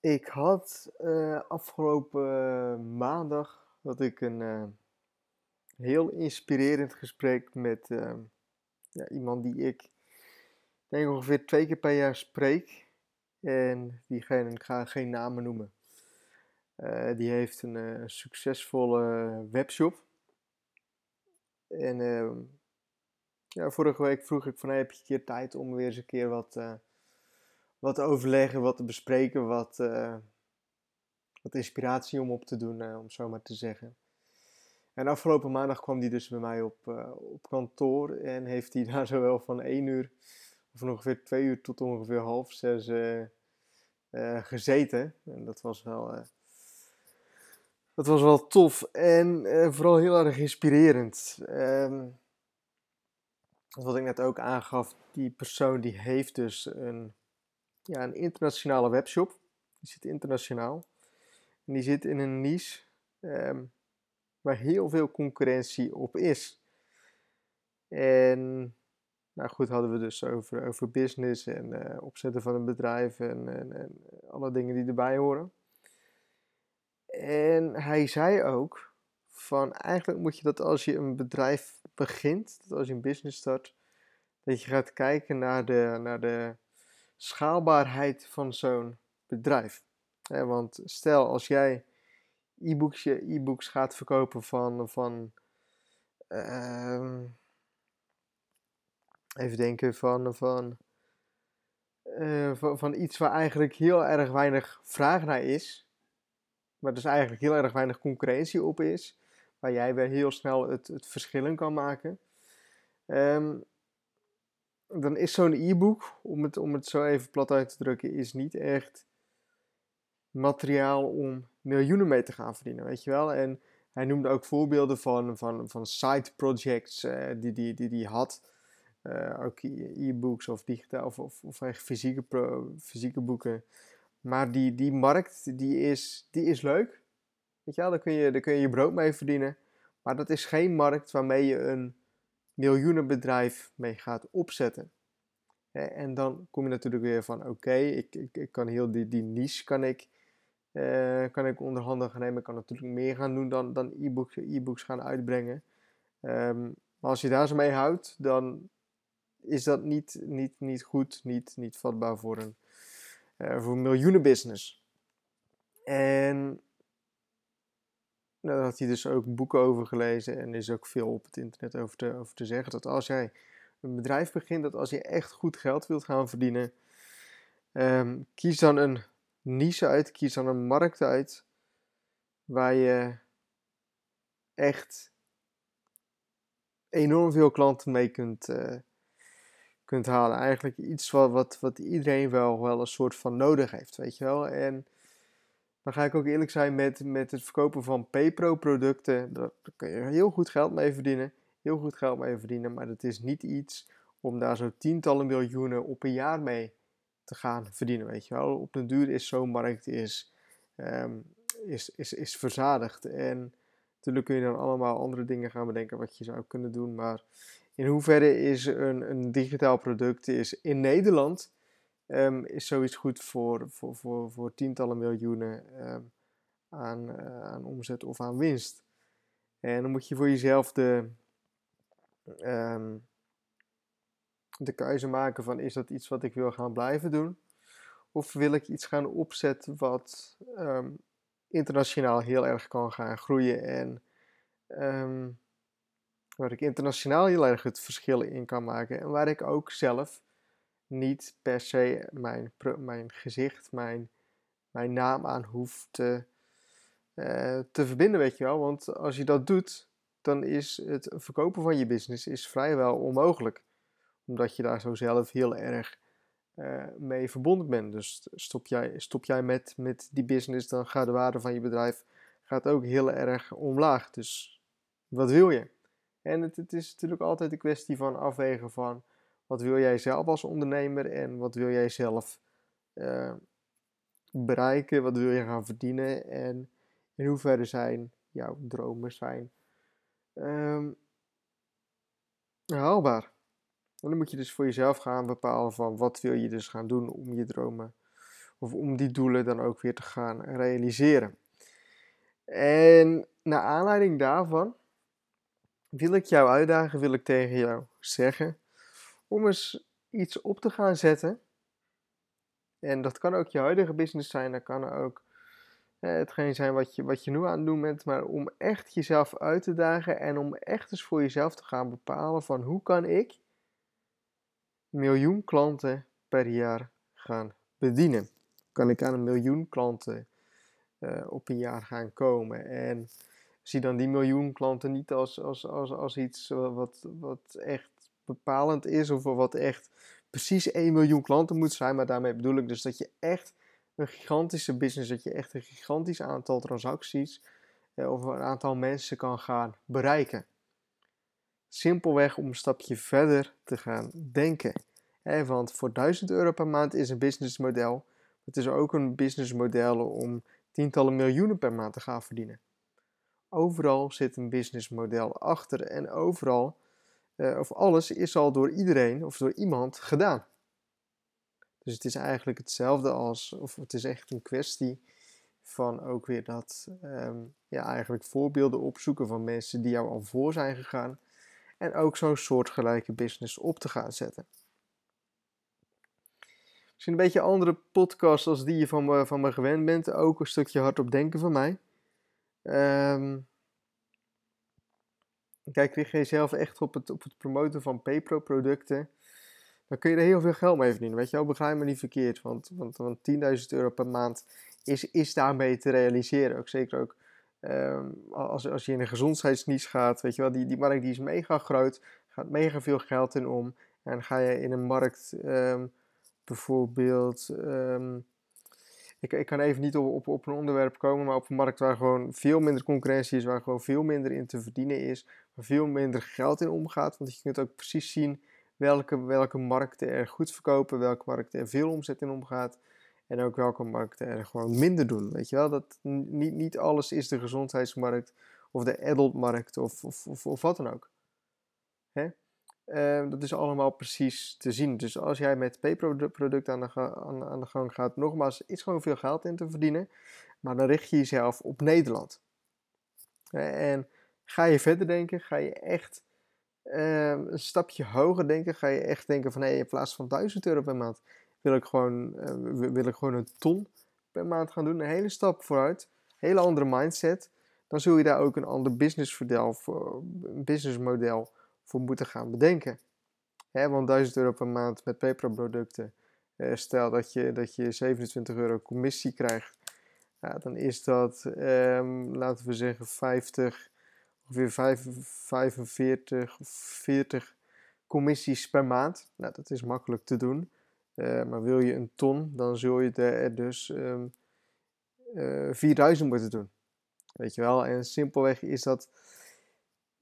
Ik had uh, afgelopen maandag had ik een uh, heel inspirerend gesprek met uh, ja, iemand die ik denk ongeveer twee keer per jaar spreek. En diegene, ik ga geen namen noemen. die heeft een succesvolle webshop. En ehm, ja, vorige week vroeg ik van hey, heb je een keer tijd om weer eens een keer wat wat te overleggen, wat te bespreken, wat, uh, wat inspiratie om op te doen, uh, om zo maar te zeggen. En afgelopen maandag kwam hij dus bij mij op, uh, op kantoor en heeft hij daar zowel van 1 uur of ongeveer 2 uur tot ongeveer half 6 gezeten. En dat was wel, dat was wel tof en vooral heel erg inspirerend. Um, wat ik net ook aangaf, die persoon die heeft dus een ja, een internationale webshop. Die zit internationaal. En die zit in een niche ehm, waar heel veel concurrentie op is. En nou goed, hadden we dus over, over business en uh, opzetten van een bedrijf en, en, en, alle dingen die erbij horen. En hij zei ook van eigenlijk moet je dat als je een bedrijf begint, dat als je een business start, dat je gaat kijken naar de, naar de schaalbaarheid van zo'n bedrijf. want stel als jij e-books, e-books gaat verkopen van, van uh, even denken van, van, van, van, iets waar eigenlijk heel erg weinig vraag naar is, maar dus eigenlijk heel erg weinig concurrentie op is, waar jij weer heel snel het, het verschil in kan maken. Um, dan is zo'n e-book, om het, om het zo even plat uit te drukken, is niet echt materiaal om miljoenen mee te gaan verdienen, weet je wel. En hij noemde ook voorbeelden van, van, van side projects die, die, die die had. Uh, ook e-books of digitaal of, of, of echt fysieke, fysieke boeken. Maar die, die markt die is, die is leuk. Weet je wel, daar kun, je, daar kun je je brood mee verdienen. Maar dat is geen markt waarmee je een miljoenenbedrijf mee gaat opzetten. En dan kom je natuurlijk weer van oké, ik, ik, ik, kan heel die, die niche kan ik, uh, kan ik onder handen gaan nemen. Ik kan natuurlijk meer gaan doen dan, dan e-books, e-books gaan uitbrengen. Um, maar als je daar zo mee houdt, dan is dat niet, niet, niet goed, niet, niet vatbaar voor een, uh, voor een miljoenenbusiness. En nou, daar had hij dus ook boeken over gelezen en er is ook veel op het internet over te, over te zeggen. Dat als jij een bedrijf begint, dat als je echt goed geld wilt gaan verdienen, um, kies dan een niche uit, kies dan een markt uit waar je echt enorm veel klanten mee kunt, uh, kunt halen. Eigenlijk iets wat, wat, wat iedereen wel, wel een soort van nodig heeft, weet je wel. En dan ga ik ook eerlijk zijn met, met het verkopen van PayPro producten. Daar, kun je heel goed geld mee verdienen. Heel goed geld mee verdienen. Maar dat is niet iets om daar zo tientallen miljoenen op een jaar mee te gaan verdienen. Weet je wel. Op den duur is zo'n markt is, um, is, is, is verzadigd. En natuurlijk kun je dan allemaal andere dingen gaan bedenken wat je zou kunnen doen. Maar in hoeverre is een, een digitaal product is in Nederland um, is zoiets goed voor, voor, voor, voor tientallen miljoenen um, aan, uh, aan omzet of aan winst. En dan moet je voor jezelf de, um, de keuze maken van is dat iets wat ik wil gaan blijven doen? Of wil ik iets gaan opzetten wat internationaal heel erg kan gaan groeien en waar ik internationaal heel erg het verschil in kan maken en waar ik ook zelf niet per se mijn, mijn gezicht, mijn, mijn naam aan hoeft te, uh, te verbinden, weet je wel. Want als je dat doet, dan is het verkopen van je business is vrijwel onmogelijk. Omdat je daar zo zelf heel erg uh, mee verbonden bent. Dus stop jij, stop jij met, met die business, dan gaat de waarde van je bedrijf gaat ook heel erg omlaag. Dus wat wil je? En het, het is natuurlijk altijd een kwestie van afwegen van wat wil jij zelf als ondernemer en wat wil jij zelf uh, bereiken? Wat wil je gaan verdienen? En in hoeverre zijn jouw dromen zijn um, haalbaar? En dan moet je dus voor jezelf gaan bepalen van wat wil je dus gaan doen om je dromen, of om die doelen dan ook weer te gaan realiseren. En naar aanleiding daarvan wil ik jou uitdagen, wil ik tegen jou zeggen, om eens iets op te gaan zetten. En dat kan ook je huidige business zijn, dat kan ook eh, hetgeen zijn wat je, wat je nu aan het doen bent, maar om echt jezelf uit te dagen en om echt eens voor jezelf te gaan bepalen van hoe kan ik miljoen klanten per jaar gaan bedienen. Kan ik aan een miljoen klanten uh, op een jaar gaan komen? En zie dan die miljoen klanten niet als, als, als, als iets wat, wat echt bepalend is of wat echt precies 1 miljoen klanten moet zijn. Maar daarmee bedoel ik dus dat je echt een gigantische business, dat je echt een gigantisch aantal transacties eh, of een aantal mensen kan gaan bereiken. Simpelweg om een stapje verder te gaan denken. Eh, want voor 1000 euro per maand is een businessmodel. Het is ook een businessmodel om tientallen miljoenen per maand te gaan verdienen. Overal zit een businessmodel achter en overal, uh, of alles is al door iedereen of door iemand gedaan. Dus het is eigenlijk hetzelfde als, of het is echt een kwestie van ook weer dat, um, ja, eigenlijk voorbeelden opzoeken van mensen die jou al voor zijn gegaan. En ook zo'n soortgelijke business op te gaan zetten. Misschien een beetje andere podcast als die je van me, van me gewend bent. Ook een stukje hardop denken van mij. Um, kijk, richt je jezelf echt op het, op het promoten van PayPro-producten dan kun je er heel veel geld mee verdienen. Weet je wel, begrijp me niet verkeerd. Want, want, want 10.000 euro per maand is, is daarmee te realiseren. Ook zeker ook um, als, als je in een gezondheidsniche gaat. Weet je wel, die, die markt die is mega groot. Gaat mega veel geld in om. En ga je in een markt um, bijvoorbeeld. Um, ik, ik kan even niet op, op, op een onderwerp komen, maar op een markt waar gewoon veel minder concurrentie is, waar gewoon veel minder in te verdienen is, veel minder geld in omgaat. Want je kunt ook precies zien welke, welke markten er goed verkopen, welke markten er veel omzet in omgaat. En ook welke markten er gewoon minder doen. Weet je wel, dat niet, niet alles is de gezondheidsmarkt of de adultmarkt of, of, of, of wat dan ook. Hè? Uh, dat is allemaal precies te zien. Dus als jij met P-producten aan, de aan, aan de gang gaat, nogmaals, is gewoon veel geld in te verdienen. Maar dan richt je jezelf op Nederland. En ga je verder denken, ga je echt Ehm, een stapje hoger denken, ga je echt denken van hé, in plaats van 1000 euro per maand wil ik, gewoon, uh, wil ik gewoon een ton per maand gaan doen. Een hele stap vooruit, hele andere mindset. Dan zul je daar ook een ander businessmodel voor, businessmodel voor moeten gaan bedenken. Hè, want 1000 euro per maand met PayPal producten, uh, stel dat je, dat je 27 euro commissie krijgt, ja, dan is dat, um, laten we zeggen, 50 ongeveer 45 of 40 commissies per maand. Nou, dat is makkelijk te doen. Uh, maar wil je een ton, dan zul je er dus um, uh, 4000 moeten doen. Weet je wel? En simpelweg is dat.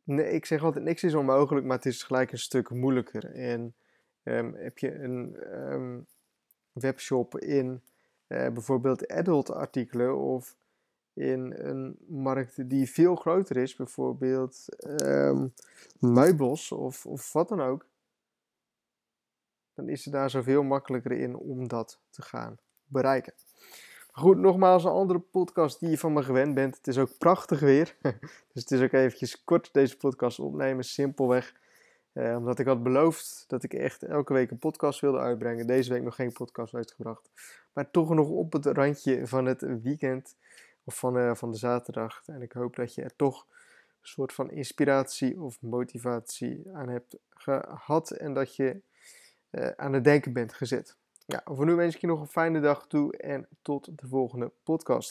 Nee, ik zeg altijd: niks is onmogelijk, maar het is gelijk een stuk moeilijker. En um, heb je een um, webshop in uh, bijvoorbeeld adult artikelen of in een markt die veel groter is, bijvoorbeeld um, meubels of, of wat dan ook, dan is het daar zoveel makkelijker in om dat te gaan bereiken. goed, nogmaals een andere podcast die je van me gewend bent. Het is ook prachtig weer, dus het is ook eventjes kort deze podcast opnemen, simpelweg. Eh, omdat ik had beloofd dat ik echt elke week een podcast wilde uitbrengen. Deze week nog geen podcast uitgebracht. Maar toch nog op het randje van het weekend of van, uh, van de zaterdag. En ik hoop dat je er toch een soort van inspiratie of motivatie aan hebt gehad en dat je uh, aan het denken bent gezet. Ja, voor nu wens ik je nog een fijne dag toe en tot de volgende podcast.